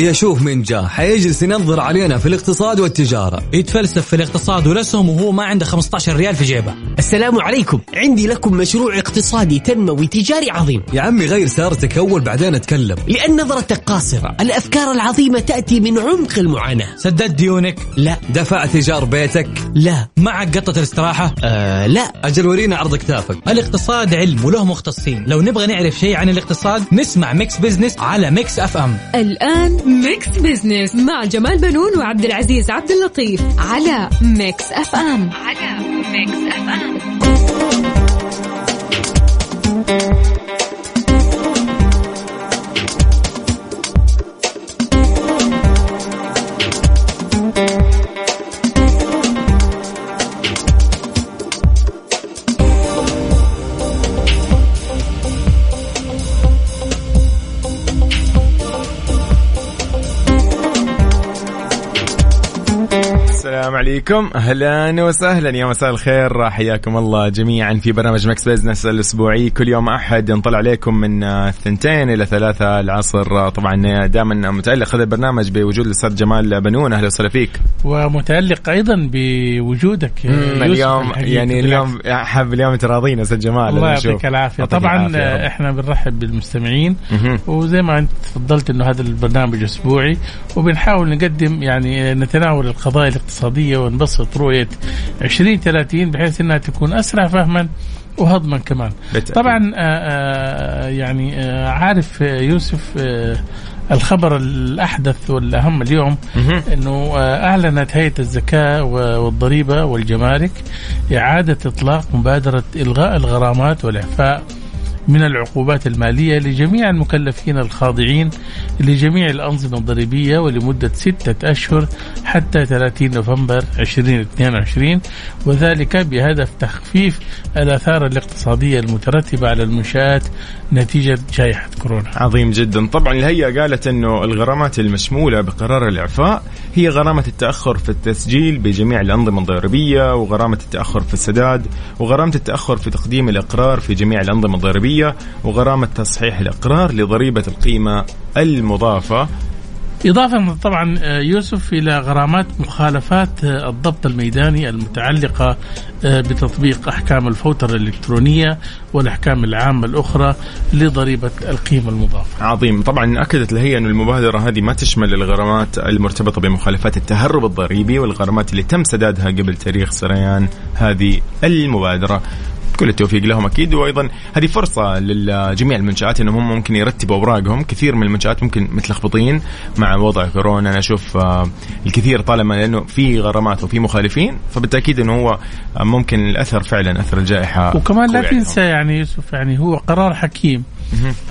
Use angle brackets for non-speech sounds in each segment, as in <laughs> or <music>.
هيا شوف من جاء حيجلس ينظر علينا في الاقتصاد والتجارة. يتفلسف في الاقتصاد ورسم وهو ما عنده 15 ريال في جيبه. السلام عليكم. عندي لكم مشروع اقتصادي تنموي تجاري عظيم. يا عمي غير سيارتك أول بعدين أتكلم. لأن نظرتك قاصرة. الأفكار العظيمة تأتي من عمق المعاناة. سددت ديونك؟ لا. دفعت إيجار بيتك؟ لا. معك قطة الاستراحة؟ آه لا. أجل ورينا عرض كتافك الاقتصاد علم وله مختصين. لو نبغى نعرف شيء عن الاقتصاد نسمع Mix Business على Mix FM. الآن Mix Business مع جمال بنون وعبد العزيز عبد اللطيف على Mix FM. على Mix F السلام عليكم. أهلا وسهلا. يا مساء الخير. حياكم الله جميعا في برنامج Mix Business الأسبوعي. كل يوم أحد نطلع عليكم من الثنتين إلى ثلاثة العصر. طبعا دائما متعلق هذا البرنامج بوجود الأستاذ جمال بنون. أهلا وسهلا فيك. ومتعلق أيضا بوجودك اليوم. يعني اليوم حاب اليوم تراضينا أستاذ جمال. الله. يعطيك العافية. طبعا العافية. إحنا بنرحب بالمستمعين. وزي ما أنت تفضلت إنه هذا البرنامج أسبوعي وبنحاول نقدم يعني نتناول القضايا الاقتصاديه ونبسط رؤية 2030 بحيث إنها تكون أسرع فهما وهضما كمان بالتأكيد. طبعا آه، آه، يعني آه، عارف يوسف الخبر الأحدث والأهم اليوم. إنه أعلنت هيئة الزكاة والضريبة والجمارك إعادة إطلاق مبادرة إلغاء الغرامات والإعفاء من العقوبات المالية لجميع المكلفين الخاضعين لجميع الأنظمة الضريبية ولمدة ستة أشهر حتى 30 نوفمبر 2022 وذلك بهدف تخفيف الآثار الاقتصادية المترتبة على المنشآت نتيجة جائحة كورونا. عظيم جدا طبعا الهيئة قالت أنه الغرامات المشمولة بقرار الإعفاء هي غرامة التأخر في التسجيل بجميع الأنظمة الضريبية وغرامة التأخر في السداد وغرامة التأخر في تقديم الإقرار في جميع الأنظمة الضريبية وغرامة تصحيح الإقرار لضريبة القيمة المضافة. إضافة طبعا آه، يوسف إلى غرامات مخالفات آه، الضبط الميداني المتعلقة آه، بتطبيق أحكام الفوترة الإلكترونية والأحكام العامة الأخرى لضريبة القيمة المضافة. عظيم. طبعا أكدت الهيئة أن المبادرة هذه ما تشمل الغرامات المرتبطة بمخالفات التهرب الضريبي والغرامات اللي تم سدادها قبل تاريخ سريان هذه المبادرة. كل التوفيق لهم أكيد وأيضا هذه فرصة لجميع المنشآت إنهم هم ممكن يرتبوا أوراقهم كثير من المنشآت ممكن متلخبطين مع وضع كورونا أنا أشوف آه، الكثير طالما لأنه في غرامات وفي مخالفين فبالتأكيد إنه هو ممكن الأثر فعلا أثر الجائحه وكمان لا. تنسى يعني يوسف يعني هو قرار حكيم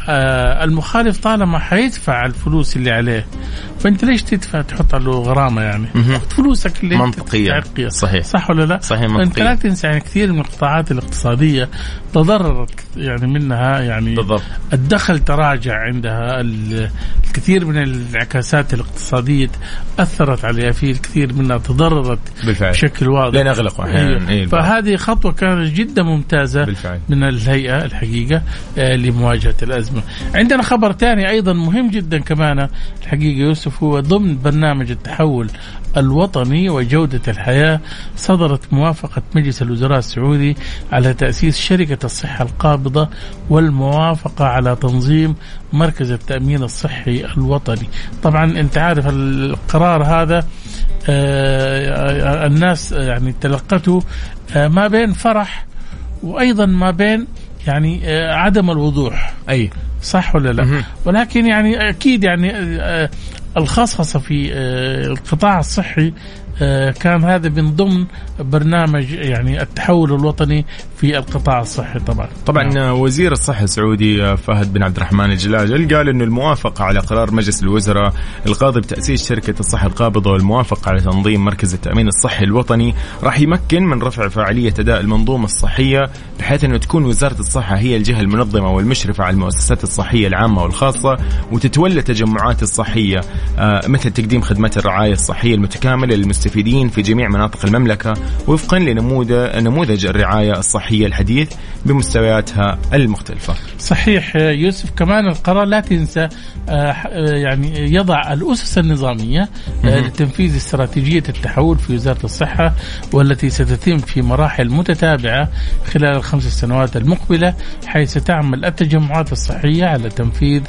آه المخالف طالما حيدفع الفلوس اللي عليه فأنت ليش تدفع تحط له غرامة يعني خذ فلوسك اللي. تستحقها. صحيح. صح ولا لا صحيح انت منطقياً. لا تنسى يعني كثير من القطاعات الاقتصادية تضررت يعني منها يعني بالضبط. الدخل تراجع عندها ال- الكثير من الانعكاسات الاقتصادية أثرت عليها في الكثير منها تضررت بالفعل. بشكل واضح لين أغلقوا أحياناً. أيوه. إيه البعض. فهذه خطوة كانت جدا ممتازة بالفعل. من الهيئة الحقيقة آه، لمواجهة الأزمة. عندنا خبر ثاني أيضا مهم جدا كمان الحقيقة يوسف هو ضمن برنامج التحول الوطني وجودة الحياة صدرت موافقة مجلس الوزراء السعودي على تأسيس شركة الصحة القابضة والموافقة على تنظيم مركز التأمين الصحي الوطني. طبعا أنت عارف القرار هذا آه، الناس يعني تلقته آه، ما بين فرح وأيضا ما بين يعني آه، عدم الوضوح أي صح ولا لا. ولكن يعني أكيد يعني الخصخصة في القطاع الصحي كان هذا من ضمن برنامج يعني التحول الوطني في القطاع الصحي طبعا. طبعا وزير الصحة السعودي فهد بن عبد الرحمن الجلاجل قال انه الموافقة على قرار مجلس الوزراء القاضي بتأسيس شركة الصحة القابضة والموافقة على تنظيم مركز التأمين الصحي الوطني راح يمكن من رفع فاعلية أداء المنظومة الصحية بحيث إنه تكون وزارة الصحة هي الجهة المنظمة والمشرفة على المؤسسات الصحية العامة والخاصة وتتولى التجمعات الصحية آه، مثل تقديم خدمات الرعاية الصحية المتكاملة للمستشفيات المستفيدين في جميع مناطق المملكة وفقا لنموذج نموذج الرعاية الصحية الحديث بمستوياتها المختلفة. صحيح يوسف كمان القرار لا تنسى آه، آه، يعني يضع الأسس النظامية آه، لتنفيذ استراتيجية التحول في وزارة الصحة والتي ستتم في مراحل متتابعة خلال الخمس سنوات المقبلة حيث تعمل التجمعات الصحية على تنفيذ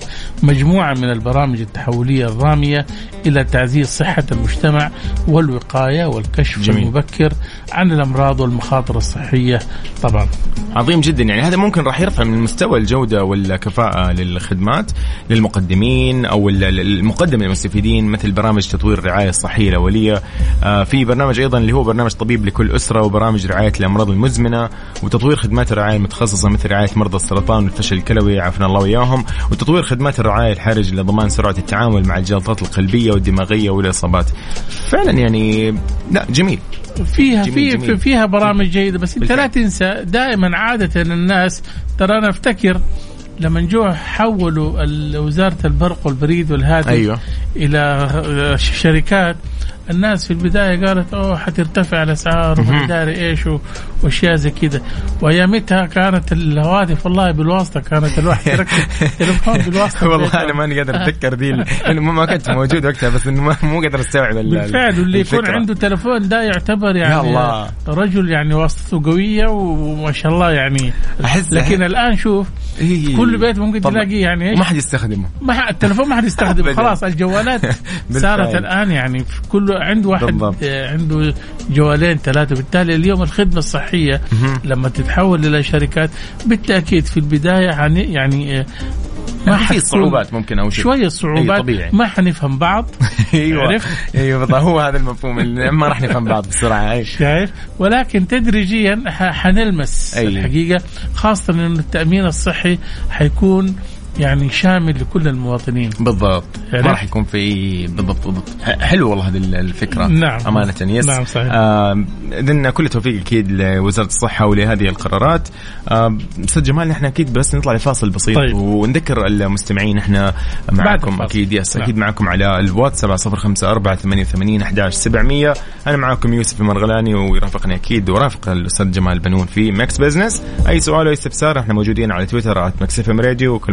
مجموعة من البرامج التحولية الرامية إلى تعزيز صحة المجتمع والوقاية. والكشف جميل. المبكر عن الأمراض والمخاطر الصحية. طبعا. عظيم جدا. يعني هذا ممكن راح يرفع من مستوى الجودة والكفاءة للخدمات للمقدمين أو ال- ال- المقدم للمستفيدين مثل برامج تطوير الرعاية الصحية الأولية. آه، في برنامج أيضا اللي هو برنامج طبيب لكل أسرة وبرامج رعاية الأمراض المزمنة وتطوير خدمات الرعاية المتخصصة مثل رعاية مرضى السرطان والفشل الكلوي. عافنا الله وإياهم. وتطوير خدمات الرعاية الحرج لضمان سرعة التعامل مع الجلطات القلبية والدماغية والإصابات. فعلا يعني لا جميل فيها جميل، في جميل. فيها برامج جيدة بس انت لا. تنسى دائما عادة الناس ترى أنا أفتكر لما جو حولوا وزارة البرق والبريد والهاتف أيوة. إلى شركات الناس في البداية قالت أوه حترتفع الأسعار وما داري إيش وأشياء زي كذا وأيامتها كانت الهواتف والله بالواسطة كانت الواحد يركب <laughs> تليفون بالواسطة والله. أنا ماني قادر <laughs> أتذكر ذي لأنه ما كنت موجود وقتها بس إنه مو قادر أستوعب ال- بالفعل واللي يكون. عنده تلفون ده يعتبر يعني الله. رجل يعني واسطته قوية وما شاء الله يعني أحس- لكن الآن شوف. كل بيت ممكن طبعاً. تلاقي يعني إيش ما حد يستخدمه ما التلفون ما حد يستخدمه. <laughs> خلاص الجوالات. صارت الآن يعني في كل عنده واحد بالضبط. آه، عنده جوالين ثلاثة. بالتالي اليوم الخدمة الصحية لما تتحول إلى شركات بالتأكيد في البداية يعني آه، ما في صعوبات ممكن أو شيء. شوية صعوبات. طبيعي. ما حنفهم بعض. <laughs> أيوه. عرفت؟ أيوه هو هذا المفهوم. اللي ما راح نفهم بعض بسرعة. إي. شايف؟ ولكن تدريجيا حنلمس أي. الحقيقة خاصة إن التأمين الصحي حيكون يعني شامل لكل المواطنين بالضبط عرفت؟ ما راح يكون في بالضبط بالضبط حلو والله هذه ال- الفكرة نعم. أمانة yes نعم، صحيح. آه إذن كل التوفيق أكيد لوزارة الصحة ولهذه القرارات آه، أستاذ جمال نحن أكيد بس نطلع لفاصل بسيط طيب. ونذكر المستمعين إحنا معكم. أكيد yes نعم. أكيد معكم على الواتس 7054 88 11 700 أنا معكم يوسف المرغلاني ويرافقني أكيد ورافق الأستاذ جمال بنون في Mix Business أي سؤال أو استفسار إحنا موجودين على تويتر @ماكس راديو وكل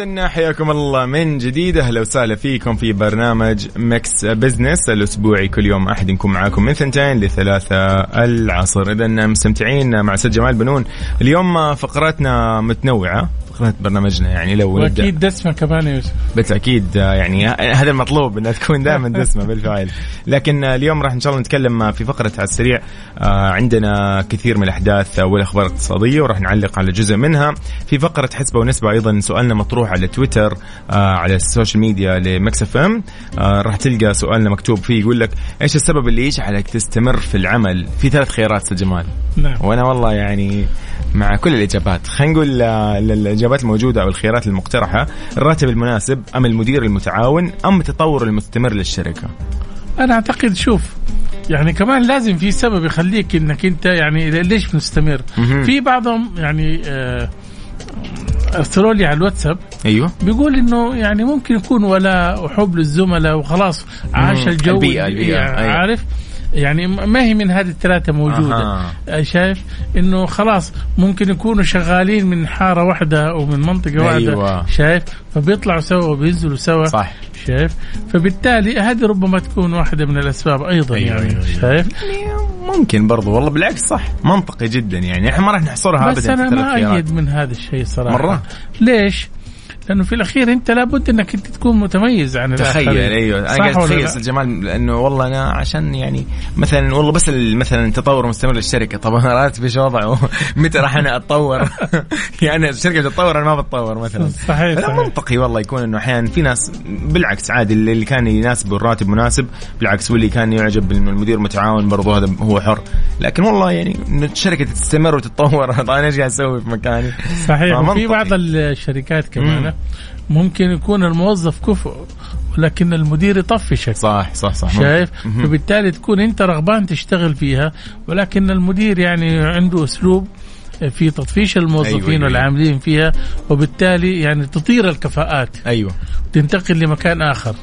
إذا حياكم الله من جديد. أهلا وسهلا فيكم في برنامج Mix Business الأسبوعي. كل يوم أحد نكون معاكم من ثنتين لثلاثة العصر. إذا مستمتعين مع أستاذ جمال بنون. اليوم فقراتنا متنوعة. فقرات برنامجنا يعني لو وأكيد دسمة كمان يا يوسف. بالتاكيد آه، يعني ه- هذا المطلوب إنها تكون دائما <laughs> دسمة بالفعل. لكن آه، اليوم راح إن شاء الله نتكلم آه، في فقرة على السريع آه، عندنا كثير من الأحداث آه، والأخبار الاقتصادية وراح نعلق على جزء منها. في فقرة حسبة ونسبة أيضا سؤالنا مطروح على تويتر آه، على السوشيال ميديا لمكس إف إم. آه، راح تلقى سؤالنا مكتوب فيه يقول لك إيش السبب اللي يجعلك تستمر في العمل؟ في ثلاث خيارات أستاذ جمال. نعم. وأنا والله يعني مع كل الإجابات. خلينا نقول آه، الإجابات الموجودة أو الخيارات المقترحة الراتب المناسب أم المدير المتعاون أم التطور المستمر للشركة أنا أعتقد شوف يعني كمان لازم في سبب يخليك إنك أنت يعني ليش مهم. في بعضهم يعني آه، ارسلوا لي على الواتساب أيوه بيقول إنه يعني ممكن يكون ولاء وحب للزملاء وخلاص عاش. الجو البيئة- البيئة، يعني أيوة. عارف يعني ما هي من هذه الثلاثة موجودة أها. آه، شايف إنه خلاص ممكن يكونوا شغالين من حارة واحدة أو من منطقة واحدة أيوة. شايف فبيطلعوا سوا وبينزلوا سوا صح شايف فبالتالي هذه ربما تكون واحدة من الأسباب أيضا أيوة، يعني أيوة، أيوة. شايف ممكن برضو والله بالعكس صح منطقي جدا يعني إحنا ما راح نحصرها بس ابدا أنا في ثلاث ما أيد من هذا الشيء صراحة مرة؟ ليش؟ لأنه في الأخير أنت لابد أنك أنت تكون متميز عن تخيل الآخرين. أيوه. أنا قاعد اتخيل لا؟ أستاذ جمال لأنه والله أنا عشان يعني مثلا والله بس مثلا تطور مستمر للشركة. طب أنا راتبي إيش وضعه. <laughs> متى راح أنا أتطور؟ <laughs> يعني الشركة بتتطور أنا ما بتطور مثلا. صحيح صحيح. منطقي والله يكون إنه أحيانا في ناس بالعكس عادي اللي كان يناسبه الراتب مناسب بالعكس واللي كان يعجب إنه المدير متعاون برضه هذا هو حر. لكن والله يعني إنه الشركة تستمر وتتطور. <laughs> طيب أنا إيش قاعد أسوي في مكاني؟ صحيح فمنطقي. بعض الشركات كمان. مم. ممكن يكون الموظف كفؤ ولكن المدير يطفشك صح صح صح شايف. فبالتالي تكون انت رغبان تشتغل فيها ولكن المدير يعني عنده أسلوب في تطفيش الموظفين أيوة، أيوة. والعاملين فيها وبالتالي يعني تطير الكفاءات. أيوه. تنتقل لمكان آخر.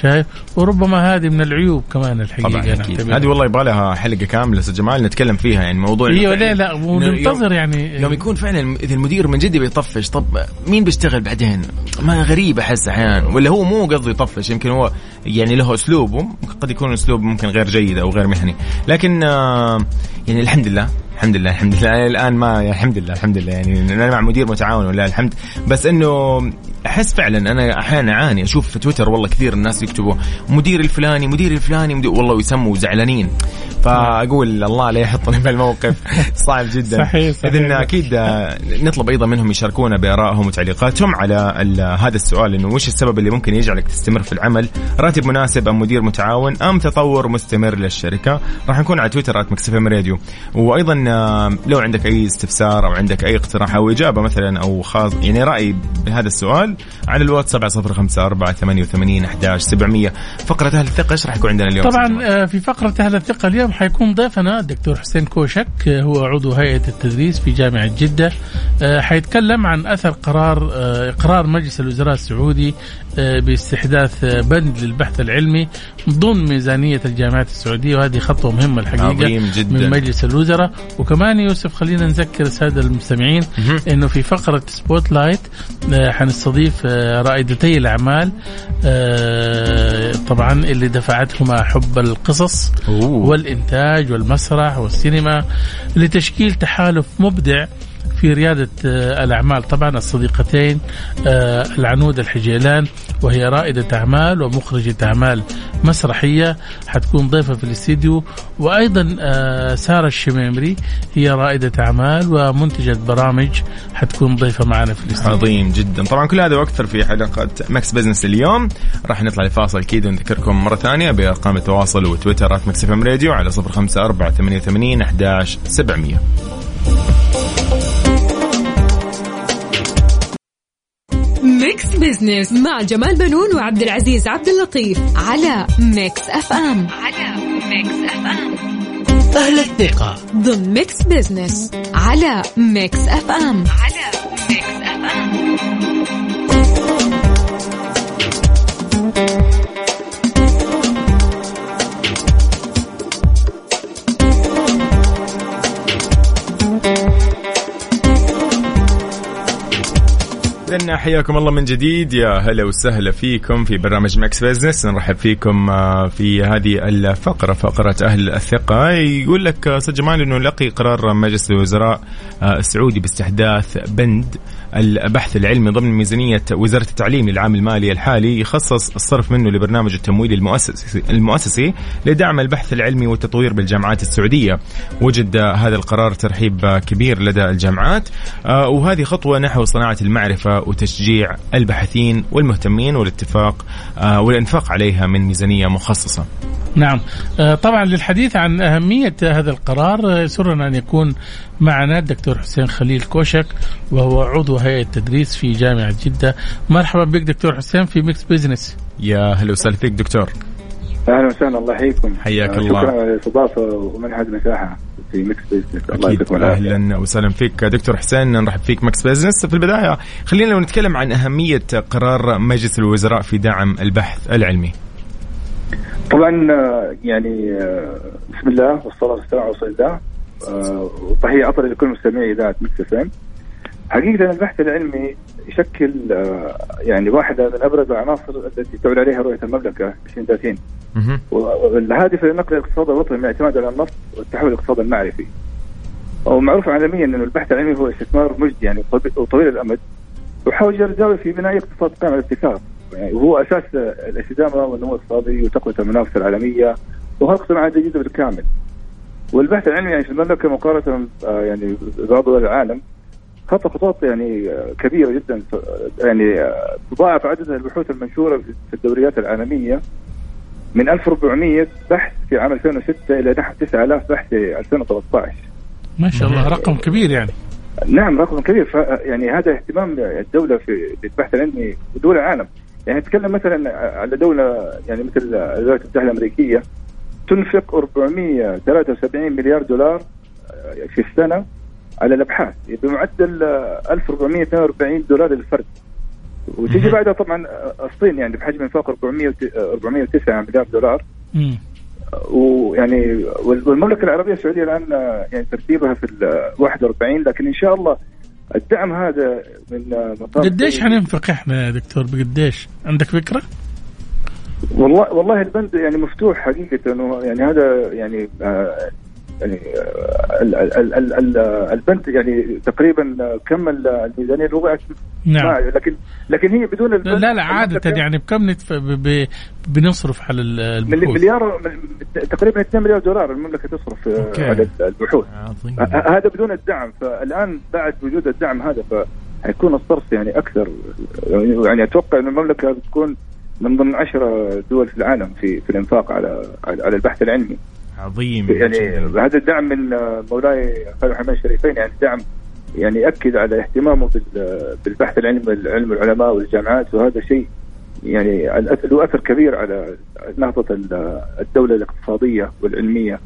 شايف؟ وربما هذه من العيوب كمان الحقيقة. طبعا. هذه والله يبغى لها حلقة كاملة أستاذ جمال نتكلم فيها يعني موضوع إيوه لا إنه وننتظر يعني. يوم يكون فعلا إذا المدير من جد بيطفش طب مين بيشتغل بعدين؟ ما غريب أحس أحيانا. ولا هو مو قصده يطفش يمكن هو يعني له اسلوبه قد يكون أسلوب ممكن غير جيد أو غير مهني. لكن آه، يعني الحمد لله الحمد لله الحمد لله. الآن ما الحمد لله الحمد لله. يعني أنا مع مدير متعاون ولا الحمد. بس إنه أحس فعلا أنا أحيانا أعاني. أشوف في تويتر والله كثير الناس يكتبوا مدير الفلاني مدير الفلاني مدير والله ويسموا زعلانين. فأقول الله لا يحطني في الموقف. <laughs> صعب جدا. صحيح، صحيح. إذن أكيد آه، نطلب أيضا منهم يشاركونا بآرائهم وتعليقاتهم على هذا السؤال إنه وش السبب اللي ممكن يجعلك تستمر في العمل؟ راتب مناسب أم مدير متعاون؟ أم تطور مستمر للشركة؟ راح نكون على تويتر @مكسفم راديو. وأيضا آه، لو عندك أي استفسار أو عندك أي اقتراح أو إجابة مثلا أو خاص يعني رأي بهذا السؤال على الواتس 7054 88 11 700 فقرة أهل الثقة إيش راح يكون عندنا اليوم؟ طبعا آه، في فقرة أهل الثقة اليوم حيكون ضيفنا الدكتور حسين كوشك آه، هو عضو هيئة التدريس في جامعة جدة. آه، حيتكلم عن أثر قرار إقرار مجلس الوزراء السعودي باستحداث بند للبحث العلمي ضمن ميزانية الجامعات السعودية. وهذه خطوة مهمة الحقيقة عظيم جدا. من مجلس الوزراء. وكمان يوسف خلينا نذكر السادة المستمعين. إنه في فقرة spotlight حنستضيف آه، رائدتي الأعمال آه، طبعا اللي دفعتهما حب القصص. والإنتاج والمسرح والسينما لتشكيل تحالف مبدع في ريادة آه، الأعمال. طبعا الصديقتين آه، العنود الحجيلان وهي رائدة أعمال ومخرجة أعمال مسرحية حتكون ضيفة في الاستديو. وأيضا آه، سارة الشميمري هي رائدة أعمال ومنتجة برامج حتكون ضيفة معنا في الاستديو. عظيم جدا. طبعا كل هذا وأكثر في حلقة Mix Business اليوم. راح نطلع لفاصل أكيد ونذكركم مرة ثانية بأرقام التواصل وتويتر إم راديو على 054 88 11 700 Mix Business مع جمال بنون وعبد العزيز عبد اللطيف على Mix FM. على Mix FM. أهل الثقة. ضمن Mix Business على Mix FM. على Mix FM. إذن حياكم الله من جديد. يا هلا وسهلا فيكم في برنامج Mix Business. نرحب فيكم آه، في هذه الفقرة فقرة أهل الثقة. يقول لك آه، أستاذ جمال أنه لقي قرار مجلس الوزراء آه، السعودي باستحداث بند البحث العلمي ضمن ميزانية وزارة التعليم للعام المالي الحالي يخصص الصرف منه لبرنامج التمويل المؤسسي المؤسسي لدعم البحث العلمي والتطوير بالجامعات السعودية. وجد هذا القرار ترحيب كبير لدى الجامعات. آه، وهذه خطوة نحو صناعة المعرفة وتشجيع الباحثين والمهتمين والاتفاق آه، والإنفاق عليها من ميزانية مخصصة. نعم. آه، طبعا للحديث عن أهمية هذا القرار يسرنا أن يكون معنا الدكتور حسين خليل كوشك وهو عضو هيئة التدريس في جامعة جدة. مرحبا بك دكتور حسين في Mix Business يا هلا وسهلا فيك دكتور. أهلا وسهلا الله يحييكم. حياك الله. شكرا على الاستضافة ومنحة مساحة في الله أكيد. يعطيكم العافية. أهلا وسهلا فيك دكتور حسين نرحب فيك Mix Business في البداية خلينا لو نتكلم عن أهمية قرار مجلس الوزراء في دعم البحث العلمي. طبعا يعني آه، بسم الله والصلاة والسلام على رسول الله. وتحيه عطري لكل مستمعي إذاعة إم حقيقة البحث العلمي يشكل آه، يعني واحدة من أبرز العناصر التي تعول عليها رؤية المملكة 2030 مهم. والهادف لنقل الاقتصاد الوطني من الاعتماد على النفط والتحول للاقتصاد المعرفي. ومعروف عالميا انه البحث العلمي هو استثمار مجدي يعني وطويل الأمد وحوجر الزاويه في بناء اقتصاد قائم على الابتكار يعني وهو أساس الاستدامة والنمو الاقتصادي وتقوية المنافسه العالمية وخلق صناعه جديده بالكامل. والبحث العلمي يعني في المملكة مقارنة آه، يعني ببعض دول العالم خطى خطوات يعني آه، كبيرة جدا يعني آه، تضاعف عدد البحوث المنشورة في الدوريات العالمية. من 1400 بحث في عام 2006 إلى نحو 9000 بحث في 2013 ما شاء الله رقم كبير يعني. نعم رقم كبير. يعني هذا اهتمام الدولة في البحث العلمي ودول العالم. يعني نتكلم مثلا على دولة يعني مثل الولايات المتحده الأمريكية. تنفق 473 مليار دولار في السنة على الأبحاث. بمعدل 1442 دولار للفرد. وتيجي بعدها طبعا الصين يعني بحجم انفاق 400 409 مليار دولار. ويعني والمملكة العربية السعودية الآن يعني ترتيبها في ال 41 لكن إن شاء الله الدعم هذا من مطار قديش حننفق إحنا يا دكتور؟ بقديش؟ عندك فكرة؟ والله والله البند يعني مفتوح حقيقة إنه يعني هذا يعني آه يعني البنت يعني تقريبا كمل الميزانية الربع نعم. لكن لكن هي بدون لا لا عادة يعني بكم نتف... ب... بنصرف على البحوث؟ مليار تقريبا 2 مليار دولار المملكة تصرف أوكي. على البحوث. هذا بدون الدعم. فالآن بعد وجود الدعم هذا فحيكون الصرف يعني أكثر. يعني أتوقع إن المملكة بتكون من ضمن عشرة دول في العالم في في الإنفاق على على البحث العلمي. عظيم. يعني هذا الدعم من مولاي خالد حماد الشريفين يعني دعم يعني ياكد على اهتمامه بالبحث العلمي علم العلماء والجامعات وهذا شيء يعني له أثر كبير على نهضة الدولة الاقتصادية والعلمية.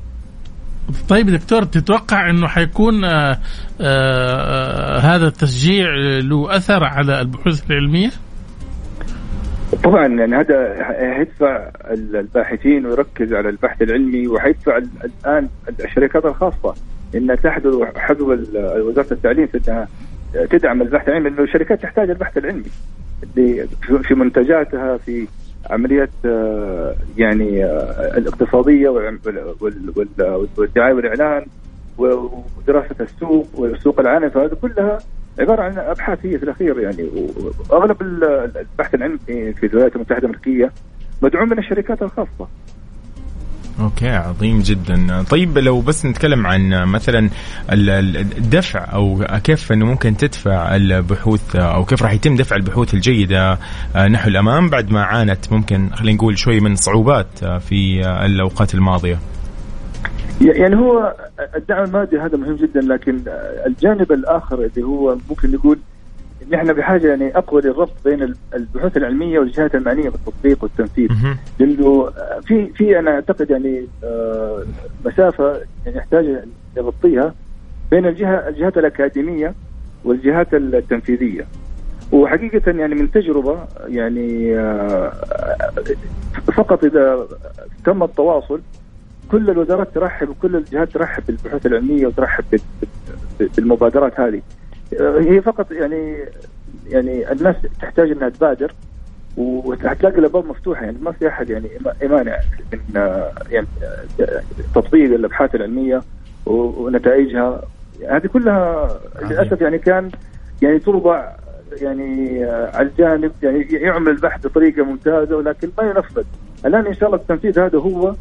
طيب دكتور تتوقع إنه حيكون آآ آه، آآ آه، هذا التشجيع له أثر على البحوث العلمية؟ طبعا يعني هذا هيدفع الباحثين ويركز على البحث العلمي وحيدفع الآن الشركات الخاصة إنها تحدث حذو وزارة التعليم في انها تدعم البحث العلمي لأنه الشركات تحتاج البحث العلمي في منتجاتها في عمليات آه، يعني آه، الاقتصادية والدعاية والإعلان ودراسة السوق والسوق العالمي فهذه كلها عبارة عن أبحاث هي في الأخير يعني وأغلب البحث العلمي في الولايات المتحدة الأمريكية مدعوم من الشركات الخاصة. أوكي عظيم جدا طيب لو بس نتكلم عن مثلا الدفع أو كيف إنه ممكن تدفع البحوث أو كيف راح يتم دفع البحوث الجيدة نحو الأمام بعد ما عانت ممكن خلينا نقول شوي من صعوبات في الأوقات الماضية يعني هو الدعم المادي هذا مهم جدا لكن الجانب الآخر اللي هو ممكن نقول إن إحنا بحاجة يعني أقوى للربط بين البحوث العلمية والجهات المعنية بالتطبيق والتنفيذ. لأنه في في أنا أعتقد يعني آه، مسافة يعني يحتاج نغطيها بين الجهة الجهات الأكاديمية والجهات التنفيذية. وحقيقة يعني من تجربة يعني آه، فقط إذا تم التواصل كل الوزارات ترحب وكل الجهات ترحب بالبحوث العلمية وترحب بالمبادرات هذه. هي فقط يعني يعني الناس تحتاج إنها تبادر وهتلاقي الابواب مفتوحه يعني ما في أحد يعني يمانع من يعني تطبيق الأبحاث العلمية ونتائجها. هذه كلها للأسف يعني كان يعني توضع يعني على الجانب يعني يعمل البحث بطريقة ممتازة ولكن ما ينفذ. الآن إن شاء الله التنفيذ هذا هو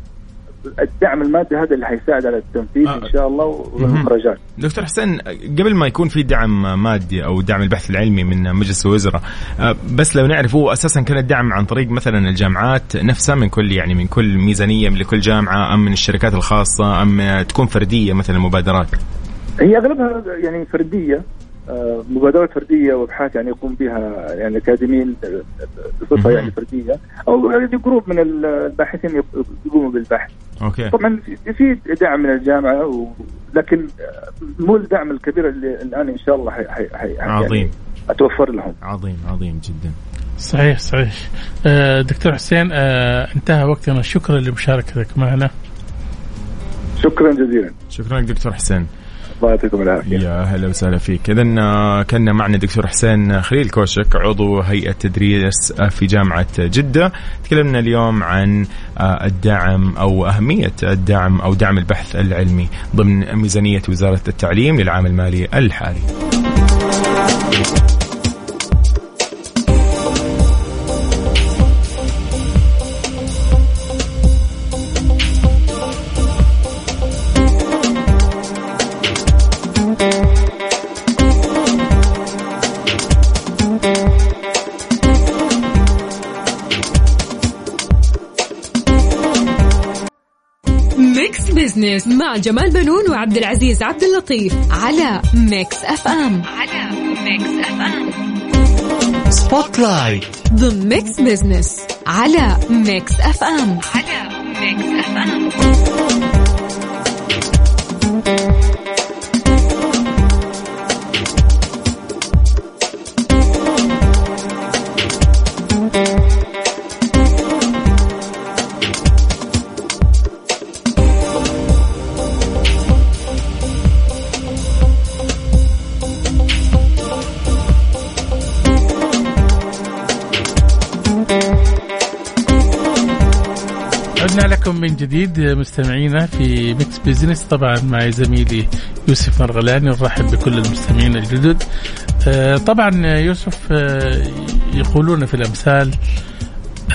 الدعم المادي هذا اللي حيساعد على التنفيذ آه. إن شاء الله والمخرجات. دكتور حسين قبل ما يكون في دعم مادي أو دعم البحث العلمي من مجلس الوزراء آه، بس لو نعرف هو أساسا كان الدعم عن طريق مثلا الجامعات نفسها من كل يعني من كل ميزانية من لكل جامعة أم من الشركات الخاصة أم تكون فردية مثلا المبادرات؟ هي أغلبها يعني فردية مبادرات فردية وابحاث يعني يقوم بها يعني اكاديميين بصفة يعني فردية أو يعني group من الباحثين يقوموا بالبحث. okay. طبعا في دعم من الجامعة لكن مو الدعم الكبير اللي الآن إن شاء الله حي حي حي عظيم يعني أتوفر لهم. عظيم عظيم جدا. صحيح صحيح. آه دكتور حسين آه انتهى وقتنا شكرا لمشاركتك معنا. شكرا جزيلا. شكرا لك دكتور حسين. الله يعطيكم العافية. يا أهلا وسهلا فيك. اذا آه، كان معنا دكتور حسين خليل كوشك عضو هيئة تدريس في جامعة جدة. تكلمنا اليوم عن آه، الدعم أو أهمية الدعم أو دعم البحث العلمي ضمن ميزانية وزارة التعليم للعام المالي الحالي. Business مع جمال بنون وعبد العزيز عبد اللطيف على Mix FM على Mix FM spotlight ضمن Mix Business على Mix FM على Mix FM عدنا لكم من جديد مستمعينا في Mix Business طبعا مع زميلي يوسف مرغلاني نرحب بكل المستمعين الجدد. آه، طبعا يوسف آه، يقولون في الأمثال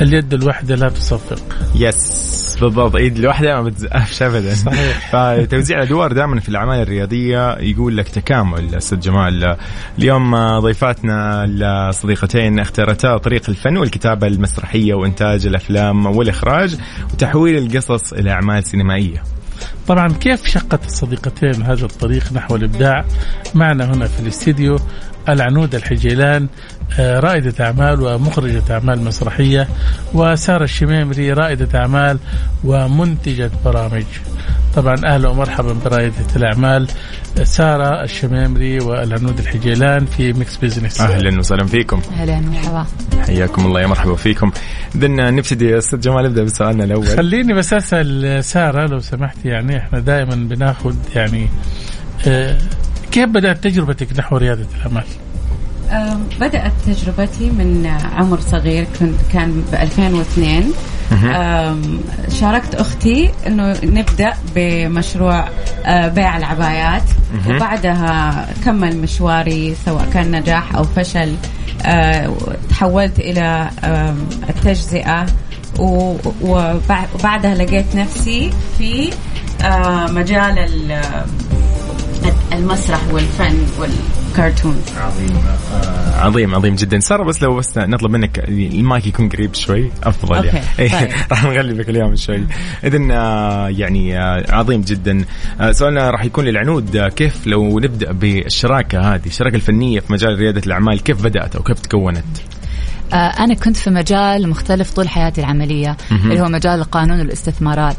اليد الواحدة لا تصفق. yes بالضبط. ايد الواحده ما بتزقفش <laughs> ابدا. صحيح. <laughs> فتوزيع الأدوار دائما في الاعمال الريادية يقول لك تكامل. أستاذ جمال اليوم ضيفاتنا الصديقتين اختارتا طريق الفن والكتابة المسرحية وإنتاج الأفلام والإخراج وتحويل القصص إلى أعمال سينمائية. طبعا كيف شقت الصديقتين هذا الطريق نحو الإبداع؟ معنا هنا في الاستديو العنود الحجيلان رائدة أعمال ومخرجة أعمال مسرحية وسارة الشميمري رائدة أعمال ومنتجة برامج. طبعا أهلا ومرحبا برائدة الأعمال سارة الشميمري والعنود الحجيلان في Mix Business أهلا وسهلا فيكم. أهلا مرحبا حياكم الله يا مرحبا فيكم. اذا نبتدي يا أستاذ جمال ابدا بسؤالنا الأول. خليني بس أسأل سارة لو سمحت يعني إحنا دائما بناخذ يعني آه، كيف بدأت تجربتك نحو ريادة الأعمال؟ بدأت تجربتي من عمر صغير كنت كان ب 2002 أم، شاركت أختي أنه نبدأ بمشروع أه، بيع العبايات. وبعدها كمل مشواري سواء كان نجاح أو فشل. أه، تحولت و- وبع- وبعدها لقيت نفسي في أه، مجال ال- المسرح والفن والكرتون عظيم آه، عظيم عظيم جدا. سارة بس لو بس نطلب منك المايك يكون قريب شوي. أفضل okay، يعني. إيه، طيب. <laughs> راح نغلبك اليوم شوي. اذا يعني آه، عظيم جدا. آه، سؤالنا راح يكون للعنود. آه، كيف لو نبدأ بالشراكة هذه الشراكة الفنية في مجال ريادة الأعمال كيف بدأت أو كيف تكونت؟ آه، أنا كنت في مجال مختلف طول حياتي العملية اللي هو مجال القانون والاستثمارات.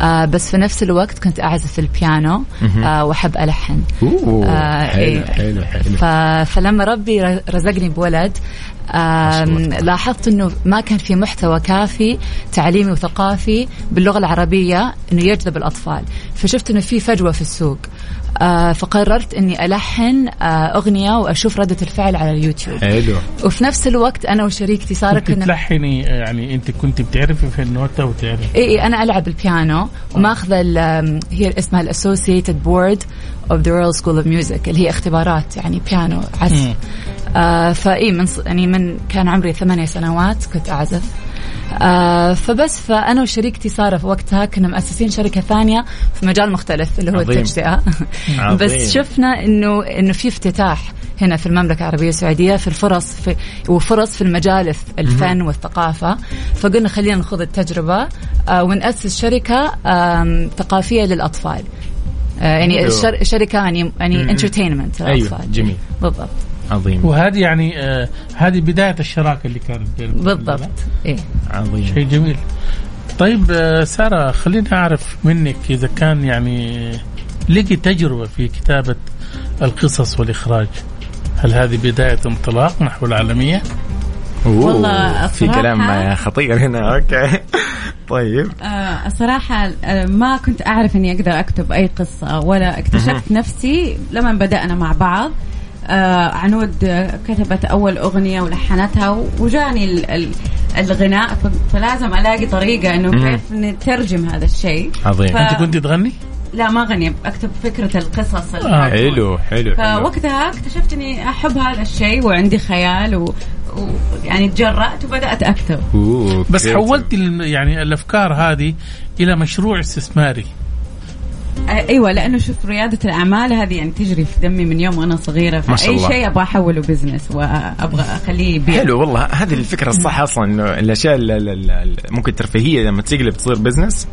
آه، بس في نفس الوقت كنت أعزف البيانو آه، آه، حلو إيه. حلو حلو. ف... فلما ربي رزقني بولد لاحظت إنه ما كان في محتوى كافي تعليمي وثقافي باللغة العربية إنه يجذب الأطفال. فشفت إنه في فجوة في السوق. فقررت إني ألحن آه، أغنية وأشوف ردة الفعل على اليوتيوب. حلو. وفي نفس الوقت أنا وشريكتي ساره كنت كنا تلحني يعني أنت كنت بتعرفي في النوتة وتعرفي. إي إي أنا ألعب البيانو وماخذة ال- هي اسمها ال Associated Board of the Royal School of Music اللي هي اختبارات يعني بيانو عزف. آه فإي من ص- يعني من كان عمري ثمانية سنوات كنت أعزف. آه فبس فأنا وشريكتي ساره في وقتها كنا مؤسسين شركة ثانية في مجال مختلف اللي هو عظيم. التجزئة. عظيم. بس شفنا إنه إنه في افتتاح هنا في المملكة العربية السعودية في الفرص في وفرص في المجال الف- الفن والثقافة. فقلنا خلينا نخوض التجربة آه ونأسس شركة آم، ثقافية للأطفال. آه يعني شركة يعني يعني. انترتينمنت للأطفال. جميل. بالضبط. عظيم. وهذه يعني آه هذه بداية الشراكة اللي كانت بينكم بالضبط. إيه. عظيم. شيء جميل. طيب آه سارة خليني أعرف منك إذا كان يعني لقي تجربة في كتابة القصص والإخراج هل هذه بداية انطلاق نحو العالمية؟ والله في كلام خطير هنا. أوكي. <laughs> طيب. آه الصراحة آه ما كنت أعرف إني أقدر أكتب أي قصة ولا اكتشفت نفسي لما بدأنا مع بعض. آه عنود آه، كتبت أول أغنية ولحنتها وجاني ال- ال- الغناء فلازم ألاقي طريقة إنه مم. كيف نترجم هذا الشيء عظيم ف- أنت كنت تغني؟ لا ما غني أكتب فكرة القصص آه،. حلو حلو حلو فوقتها اكتشفت إني أحب هذا الشيء وعندي خيال و... و... يعني تجرأت وبدأت أكتب أوه، بس. حولت ال- يعني الأفكار هذه إلى مشروع استثماري أيوه لأنه شوف ريادة الأعمال هذه يعني تجري في دمي من يوم وأنا صغيرة فأي. شيء أبغى أحوله business وأبغى أخليه يبيع. حلو والله. هذه الفكرة الصح أصلا إنه الأشياء ال- ال- ال- ال- ممكن ترفيهيه لما تقلب تصير بزنس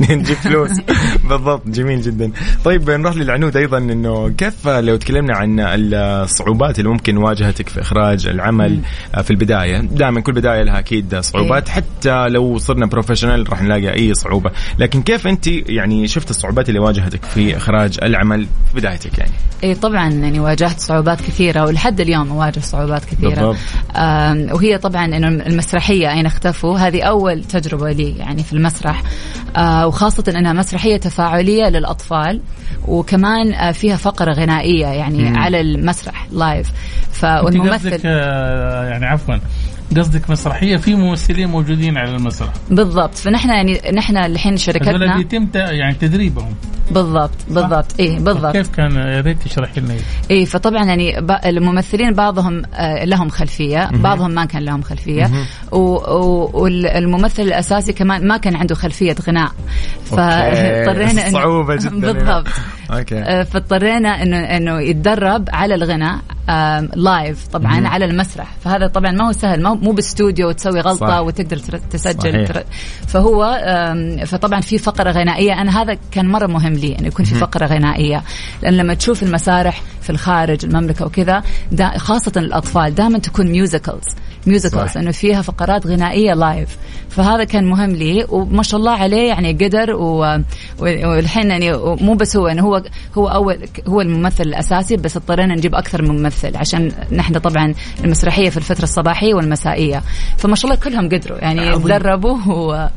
نجيب فلوس. <laughs> بالضبط جميل جدا. طيب نروح للعنود أيضا إنه كيف لو تكلمنا عن الصعوبات اللي ممكن واجهتك في إخراج العمل في البداية. دائما كل بداية لها أكيد صعوبات. حتى لو صرنا professional راح نلاقي أي صعوبة. لكن كيف أنت يعني شفت الصعوبات اللي واجهتك في إخراج العمل في بدايتك يعني؟ اي طبعا يعني واجهت صعوبات كثيرة ولحد اليوم أواجه صعوبات كثيرة. بالضبط. آم، وهي طبعا إنه المسرحية أين اختفوا؟ هذه أول تجربة لي يعني في المسرح. آه، وخاصة إنها مسرحية تفاعلية للأطفال وكمان آه، فيها فقرة غنائية يعني مم. على المسرح لايف فالممثل آه، يعني عفوا قصدك مسرحية في ممثلين موجودين على المسرح. بالضبط. فنحن يعني نحن الحين شركتنا بيتم ت- يعني تدريبهم. بالضبط بالضبط. اي بالضبط. كيف كان يا ريت تشرحي لنا اي فطبعا يعني الممثلين بعضهم آه، لهم خلفية بعضهم ما كان لهم خلفية. والممثل الأساسي كمان ما كان عنده خلفية غناء. فاضطرينا إنه- صعوبة جدا. بالضبط. okay. آه، فاضطرينا انه إنه يتدرب على الغناء. live طبعا مهم. على المسرح فهذا طبعا ما هو سهل ما مو باستوديو وتسوي غلطة صح. وتقدر تسجل صحيح. فهو فطبعا في فقرة غنائية أنا هذا كان مرة مهم لي إنه يكون في فقرة غنائية لأن لما تشوف المسارح في الخارج المملكة وكذا دا خاصة الأطفال دائما تكون musicals musicals. انه فيها فقرات غنائية live فهذا كان مهم لي وما شاء الله عليه يعني قدر و- والحين يعني مو بس هو يعني هو هو اول هو الممثل الأساسي بس اضطرينا نجيب أكثر من ممثل عشان نحن طبعا المسرحية في الفترة الصباحية والمسائية فما شاء الله كلهم قدروا يعني. تدربوا و...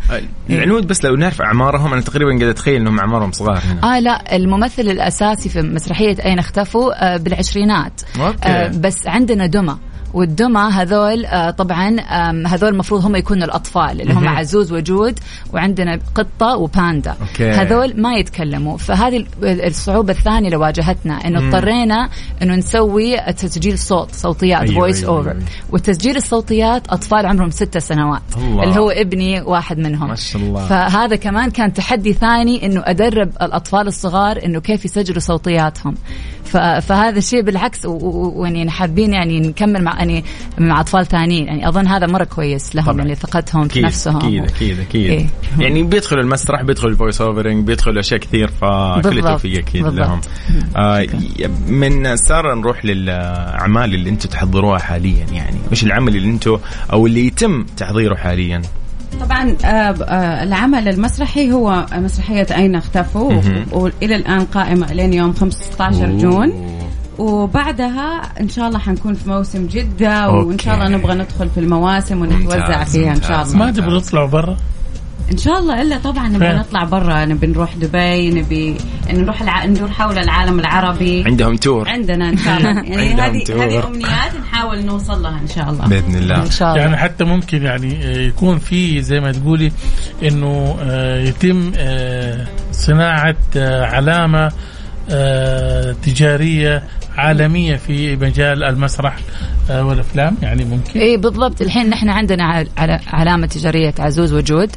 العنود بس لو نعرف أعمارهم أنا تقريبا قاعد أتخيل إنهم أعمارهم صغار هنا آه لا الممثل الأساسي في مسرحية أين اختفوا آه بالعشرينات okay. آه بس عندنا دمى والدمى هذول آه طبعا هذول المفروض هم يكونوا الأطفال اللي هم. عزوز وجود وعندنا قطة وباندا okay. هذول ما يتكلموا فهذه ال- الصعوبة الثانية اللي واجهتنا إنه. اضطرينا إنه نسوي تسجيل صوت صوتيات أيوة، voice أيوة، over أيوة. وتسجيل الصوتيات أطفال عمرهم ست سنوات الله. اللي هو ابني واحد منهم ما شاء الله. فهذا كمان كان تحدي ثاني إنه أدرب الأطفال الصغار إنه كيف يسجلوا صوتياتهم فهذا الشيء بالعكس ويعني حابين يعني نكمل مع يعني مع أطفال ثانيين يعني أظن هذا مرة كويس لهم طبعاً. يعني ثقتهم في نفسهم أكيد أكيد أكيد إيه. يعني بيدخلوا المسرح بيدخلوا ال voice overing بيدخلوا أشياء كثير فكل. التوفيق أكيد بالضبط. لهم آه من سارة نروح للأعمال اللي أنتم تحضروها حاليا يعني وش العمل اللي أنتم أو اللي يتم تحضيره حاليا طبعا آه، آه، العمل المسرحي هو مسرحية أين اختفوا. وإلى الآن قائمة لين يوم 15 جون وبعدها إن شاء الله حنكون في موسم جدة وإن شاء الله. نبغى ندخل في المواسم ونتوزع فيها إن شاء. الله ما تبغى تطلعوا برا إن شاء الله إلا طبعا نبغى؟ نطلع برا نبي نروح دبي نبي نروح الع... ندور حول العالم العربي عندهم تور عندنا إن شاء الله <laughs> يعني هذه. هذه أمنيات نحاول نوصل لها إن شاء الله بإذن الله إن شاء الله يعني حتى ممكن يعني آه، يكون في زي ما تقولي إنه آه، يتم آه، صناعة علامة تجارية عالمية في مجال المسرح آه، والأفلام يعني ممكن. اي بالضبط. الحين نحن عندنا عل- عل- علامة تجارية عزوز وجود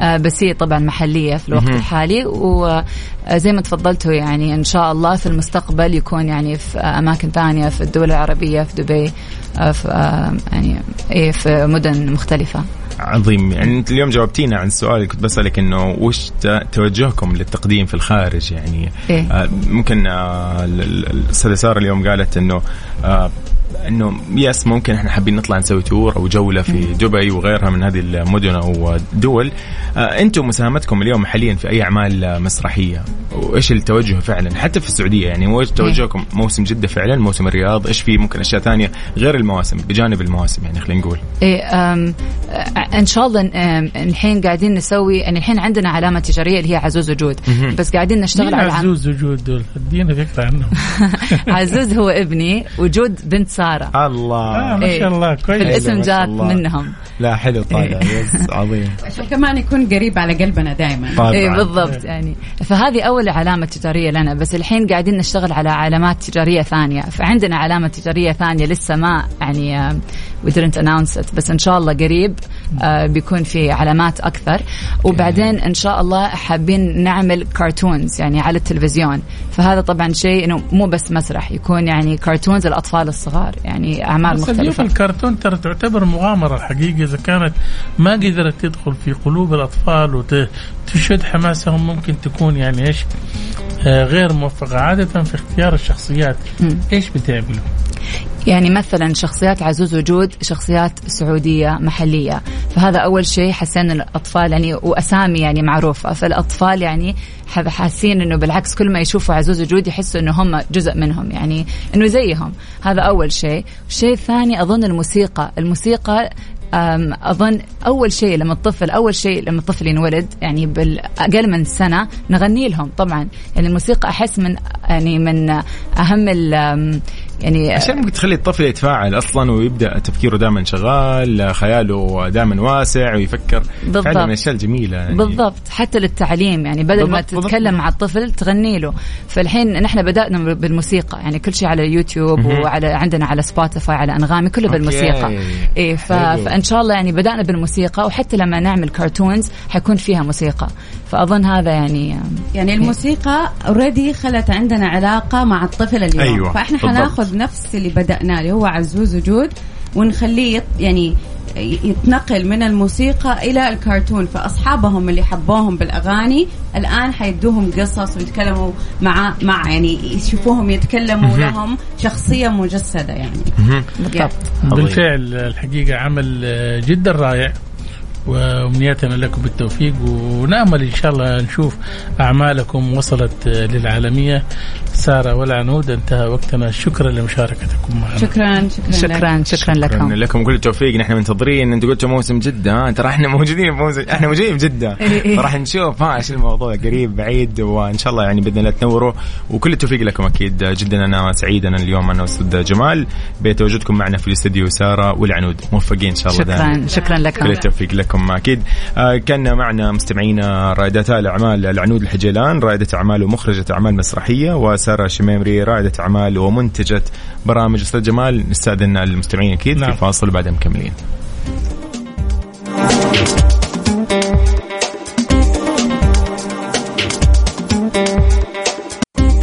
آه بس هي طبعا محلية في الوقت. الحالي وزي ما تفضلتوا يعني إن شاء الله في المستقبل يكون يعني في أماكن ثانية في الدول العربية في دبي آه في آه يعني إيه في مدن مختلفة. عظيم يعني. انت اليوم جاوبتينا عن السؤال اللي كنت بسألك إنه وش توجهكم للتقديم في الخارج يعني؟ إيه؟ آه ممكن آه ال- ال- الأستاذة سارة اليوم قالت إنه آه إنه يس ممكن إحنا حابين نطلع نسوي تور أو جولة في دبي وغيرها من هذه المدن أو دول. آه أنتم مساهمتكم اليوم حاليا في أي أعمال مسرحية؟ وإيش التوجه فعلا؟ حتى في السعودية يعني وش توجهكم موسم جدة فعلا موسم الرياض إيش في ممكن أشياء ثانية غير المواسم بجانب المواسم يعني خلينا نقول؟ إيه إن شاء الله الحين قاعدين نسوي يعني الحين عندنا علامة تجارية اللي هي عزوز وجود. بس قاعدين نشتغل على عزوز وجود دول؟ ادينا فكره عنهم. <laughs> عزوز هو ابني وجود بنت سارة. الله. آه ما إيه. شاء الله كويس. الاسم جات. منهم. لا حلو طالع يس عظيم. عشان كمان يكون قريب على قلبنا دائما إيه بالضبط يعني. فهذه أول هذه علامة تجارية لنا بس الحين قاعدين نشتغل على علامات تجارية ثانية. فعندنا علامة تجارية ثانية لسه ما يعني آه، we didn't announce it بس إن شاء الله قريب آه، بيكون في علامات أكثر. وبعدين إن شاء الله حابين نعمل كرتونز يعني على التلفزيون. فهذا طبعا شيء إنه مو بس مسرح يكون يعني كرتونز الأطفال الصغار يعني أعمال مختلفة. الكرتون ترى تعتبر مغامرة الحقيقة إذا كانت ما قدرت تدخل في قلوب الأطفال وتشد حماسهم ممكن تكون يعني آه غير موفقة عادة في اختيار الشخصيات. إيش بتعملوا؟ يعني مثلا شخصيات عزوز وجود شخصيات سعودية محلية. فهذا أول شيء حسينا الأطفال يعني وأسامي يعني معروفة. فالأطفال يعني حاسين إنه بالعكس كل ما يشوفوا عزوز وجود يحسوا إنه هم جزء منهم يعني إنه زيهم. هذا أول شيء. الشيء الثاني أظن الموسيقى. الموسيقى أظن أول شيء لما الطفل أول شيء لما الطفل ينولد يعني بالأقل من سنة نغني لهم. طبعا يعني الموسيقى أحس من يعني من أهم يعني عشان ممكن تخلي الطفل يتفاعل أصلا ويبدأ تفكيره دائما شغال خياله دائما واسع ويفكر بالضبط. فعلا من الأشياء الجميلة يعني بالضبط حتى للتعليم يعني بدل ما بالضبط، بالضبط. تتكلم مع الطفل تغني له فالحين نحن بدأنا بالموسيقى يعني كل شيء على اليوتيوب مهم. وعلى عندنا على سبوتيفاي على أنغامي كله okay. بالموسيقى إيه ف... فإن شاء الله يعني بدأنا بالموسيقى وحتى لما نعمل cartoons حيكون فيها موسيقى فأظن هذا يعني يعني الموسيقى اوريدي خلت عندنا علاقة مع الطفل اليوم أيوة، فإحنا. حناخذ نفس اللي بدأناه اللي هو عزوز وجود ونخليه يط يعني يتنقل من الموسيقى إلى الكرتون. فأصحابهم اللي حبوهم بالأغاني الآن حيدوهم قصص ويتكلموا مع مع يعني يشوفوهم يتكلموا لهم شخصية مجسدة يعني. بالضبط بالفعل الحقيقة عمل جدا رائع. وامنياتنا لكم بالتوفيق. ونأمل إن شاء الله نشوف أعمالكم وصلت للعالمية. سارة والعنود انتهى وقتنا. شكرا لمشاركتكم معنا. شكرا شكرا, لك. شكرا شكرا لكم. لكم. كل التوفيق نحن منتظرين. أنتم قلتوا موسم جدة ها؟ ترى إحنا موجودين في موسم إحنا موجودين في جدة. إيه إيه. فراح نشوف ها إيش الموضوع؟ قريب بعيد وان شاء الله يعني بإذن الله تنوروا. وكل التوفيق لكم أكيد. جدا أنا سعيد أنا اليوم أنا وأستاذ جمال. بتواجدكم معنا في الاستديو سارة والعنود. موفقين إن شاء الله دائما. شكرا شكرا لكم. كل التوفيق لكم. أكيد آه كان معنا مستمعينا رائدتا الأعمال العنود الحجيلان رائدة أعمال ومخرجة أعمال مسرحية وسارة شميمري رائدة أعمال ومنتجة برامج أستاذ جمال. نستأذن المستمعين أكيد نعم. في فاصل وبعدها مكملين.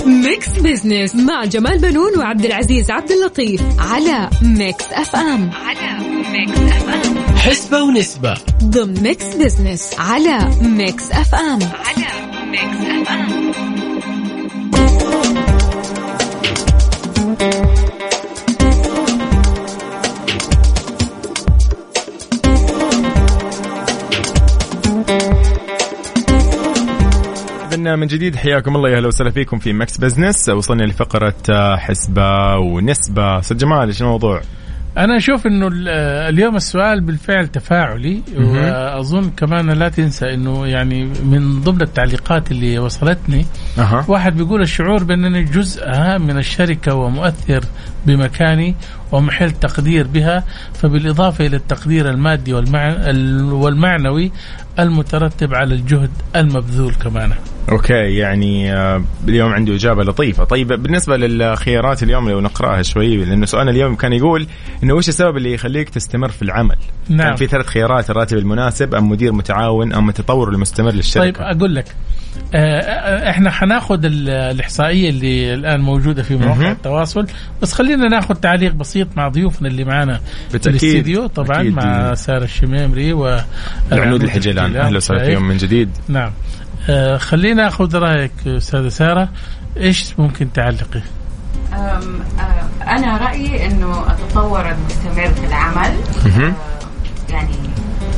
ميكس بزنس مع جمال بنون وعبد العزيز عبد اللطيف على ميكس أف أم. على ميكس أف أم. حسبة ونسبة. ضمن ميكس بزنس على ميكس اف ام على ميكس اف ام إذن من جديد حياكم الله يا أهلا وسهلا فيكم في ميكس بزنس وصلنا لفقرة آه، حسبة ونسبة. أستاذ جمال إيش الموضوع؟ أنا أشوف إنه ال- اليوم السؤال بالفعل تفاعلي. وأظن كمان لا تنسى إنه يعني من ضمن التعليقات اللي وصلتني أها واحد بيقول الشعور بأنني جزء هام من الشركة ومؤثر بمكاني ومحل تقدير بها فبالإضافة إلى التقدير المادي والمع... ال- والمعنوي المترتب على الجهد المبذول كمان أوكي يعني آه، اليوم عنده إجابة لطيفة طيب بالنسبة للخيارات اليوم لو نقرأها شوي لأنه سؤالنا اليوم كان يقول إنه وش السبب اللي يخليك تستمر في العمل نعم. كان في ثلاث خيارات الراتب المناسب أم مدير متعاون أم التطور المستمر طيب للشركه أقول لك آه، آه، إحنا حناخد ال- الإحصائية اللي الآن موجودة في مواقع. التواصل بس خلينا ناخد تعليق بسيط مع ضيوفنا اللي معنا في. الاستديو طبعا. مع سارة الشميمري و العنود الحجيلان أهلا وسهلا؟ فيهم من جديد نعم آه خلينا آخذ رأيك أستاذة سارة إيش ممكن تعلقي؟ أم، أه، أنا رأيي إنه التطور المستمر في العمل. أه، يعني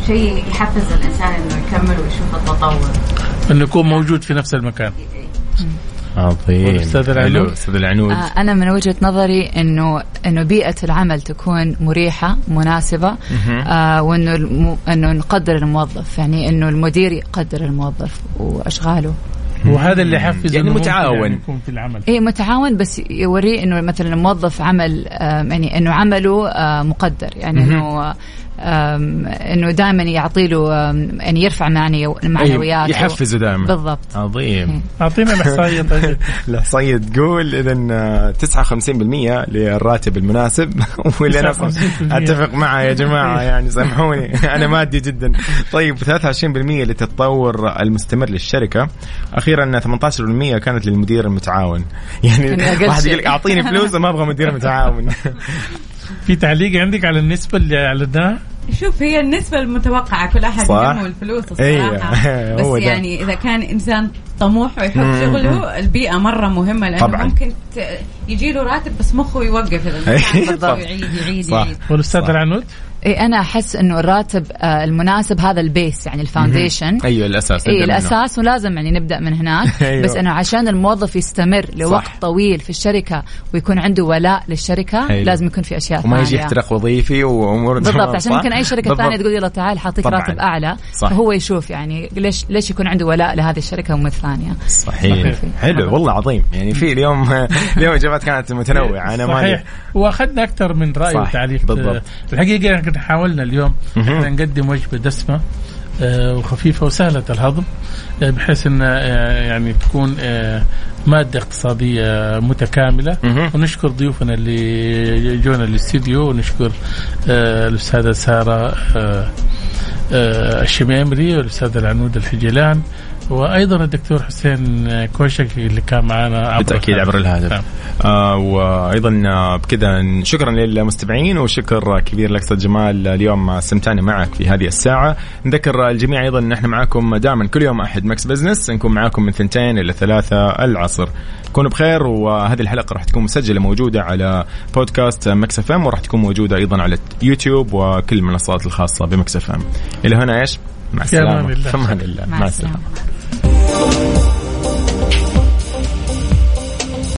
شيء يحفز الإنسان إنه يكمل ويشوف التطور إنه يكون موجود في نفس المكان عظيم والأستاذ العنود؟ أستاذ العنود آه، أنا من وجهة نظري إنه إنه بيئة العمل تكون مريحة مناسبة مهم. آه وإنه الم... إنه نقدر الموظف يعني إنه المدير يقدر الموظف وأشغاله وهذا اللي يحفز يعني متعاون. يعني يكون في العمل إيه متعاون بس يوريه إنه مثلا الموظف عمل آه يعني إنه عمله آه مقدر يعني مهم. إنه دائما يعطي له يعني يرفع معني معنوياته أيوة، يحفزه دائما. بالضبط. عظيم. أعطينا الاحصائيه طيب. الاحصائيه تقول اذا 59% للراتب المناسب. <laughs> واللي أنا 59% أتفق معها يا جماعة يعني سامحوني. <laughs> أنا مادي جدا. طيب 23% للتطور المستمر للشركة. أخيرا 18% كانت للمدير المتعاون. يعني <laughs> واحد. يقول لك أعطيني فلوس وما أبغى مدير متعاون. في تعليق عندك على النسبة اللي اعلناها شوف هي النسبة المتوقعة كل أحد صح. يهمه الفلوس الصراحة <laughs> هو بس ده. يعني إذا كان إنسان طموح ويحب مم. شغله البيئة مرة مهمة لأنه طبعاً. ممكن يجي له راتب بس مخه يوقف إذا <laughs> يعيد يعيد. يعيد والأستاذ صح. العنود اي أنا أحس إنه الراتب آه، المناسب هذا ال base يعني ال foundation أيوه الأساس اي. الأساس ولازم يعني نبدأ من هناك <laughs> أيوة. بس إنه عشان الموظف يستمر لوقت صح. طويل في الشركة ويكون عنده ولاء للشركة أيوة. لازم يكون في أشياء وما يجي ثانية احتراق وظيفي وأمور بالضبط <laughs> عشان؟ ممكن أي شركة بالضبط. ثانية تقول يلا تعال حاعطيك. راتب أعلى صح. فهو يشوف يعني ليش ليش يكون عنده ولاء لهذه الشركة ومو الثانية صحيح. حلو والله عظيم يعني في اليوم اليوم اجابات كانت متنوعة أنا صحيح وأخذنا أكثر من رأي وتعليق بالضبط. الحقيقة إحنا حاولنا اليوم. إحنا نقدم وجبة دسمة آه، وخفيفة وسهلة الهضم آه، بحيث إن آه، يعني تكون مادة اقتصادية متكاملة. ونشكر ضيوفنا اللي جونا الاستديو ونشكر الأستاذة سارة الشميمري والاستاذ العنود الحجلان وأيضا الدكتور حسين كوشك اللي كان معنا عبر بالتأكيد عبر الهاتف. نعم. آه وأيضا آه، بكذا شكرا للمستمعين وشكر كبير لك أستاذ جمال اليوم استمتعنا معك في هذه الساعة. نذكر الجميع أيضا إن إحنا معاكم دائما كل يوم أحد ميكس بزنس. نكون معاكم من ثنتين إلى ثلاثة العصر. كونوا بخير وهذه الحلقة راح تكون مسجلة موجودة على بودكاست ميكس إف إم وراح تكون موجودة أيضا على يوتيوب وكل المنصات الخاصة بميكس إف إم. إلى هنا إيش؟ مع السلامة. الله. في أمان الله. مع السلامة. Thank you.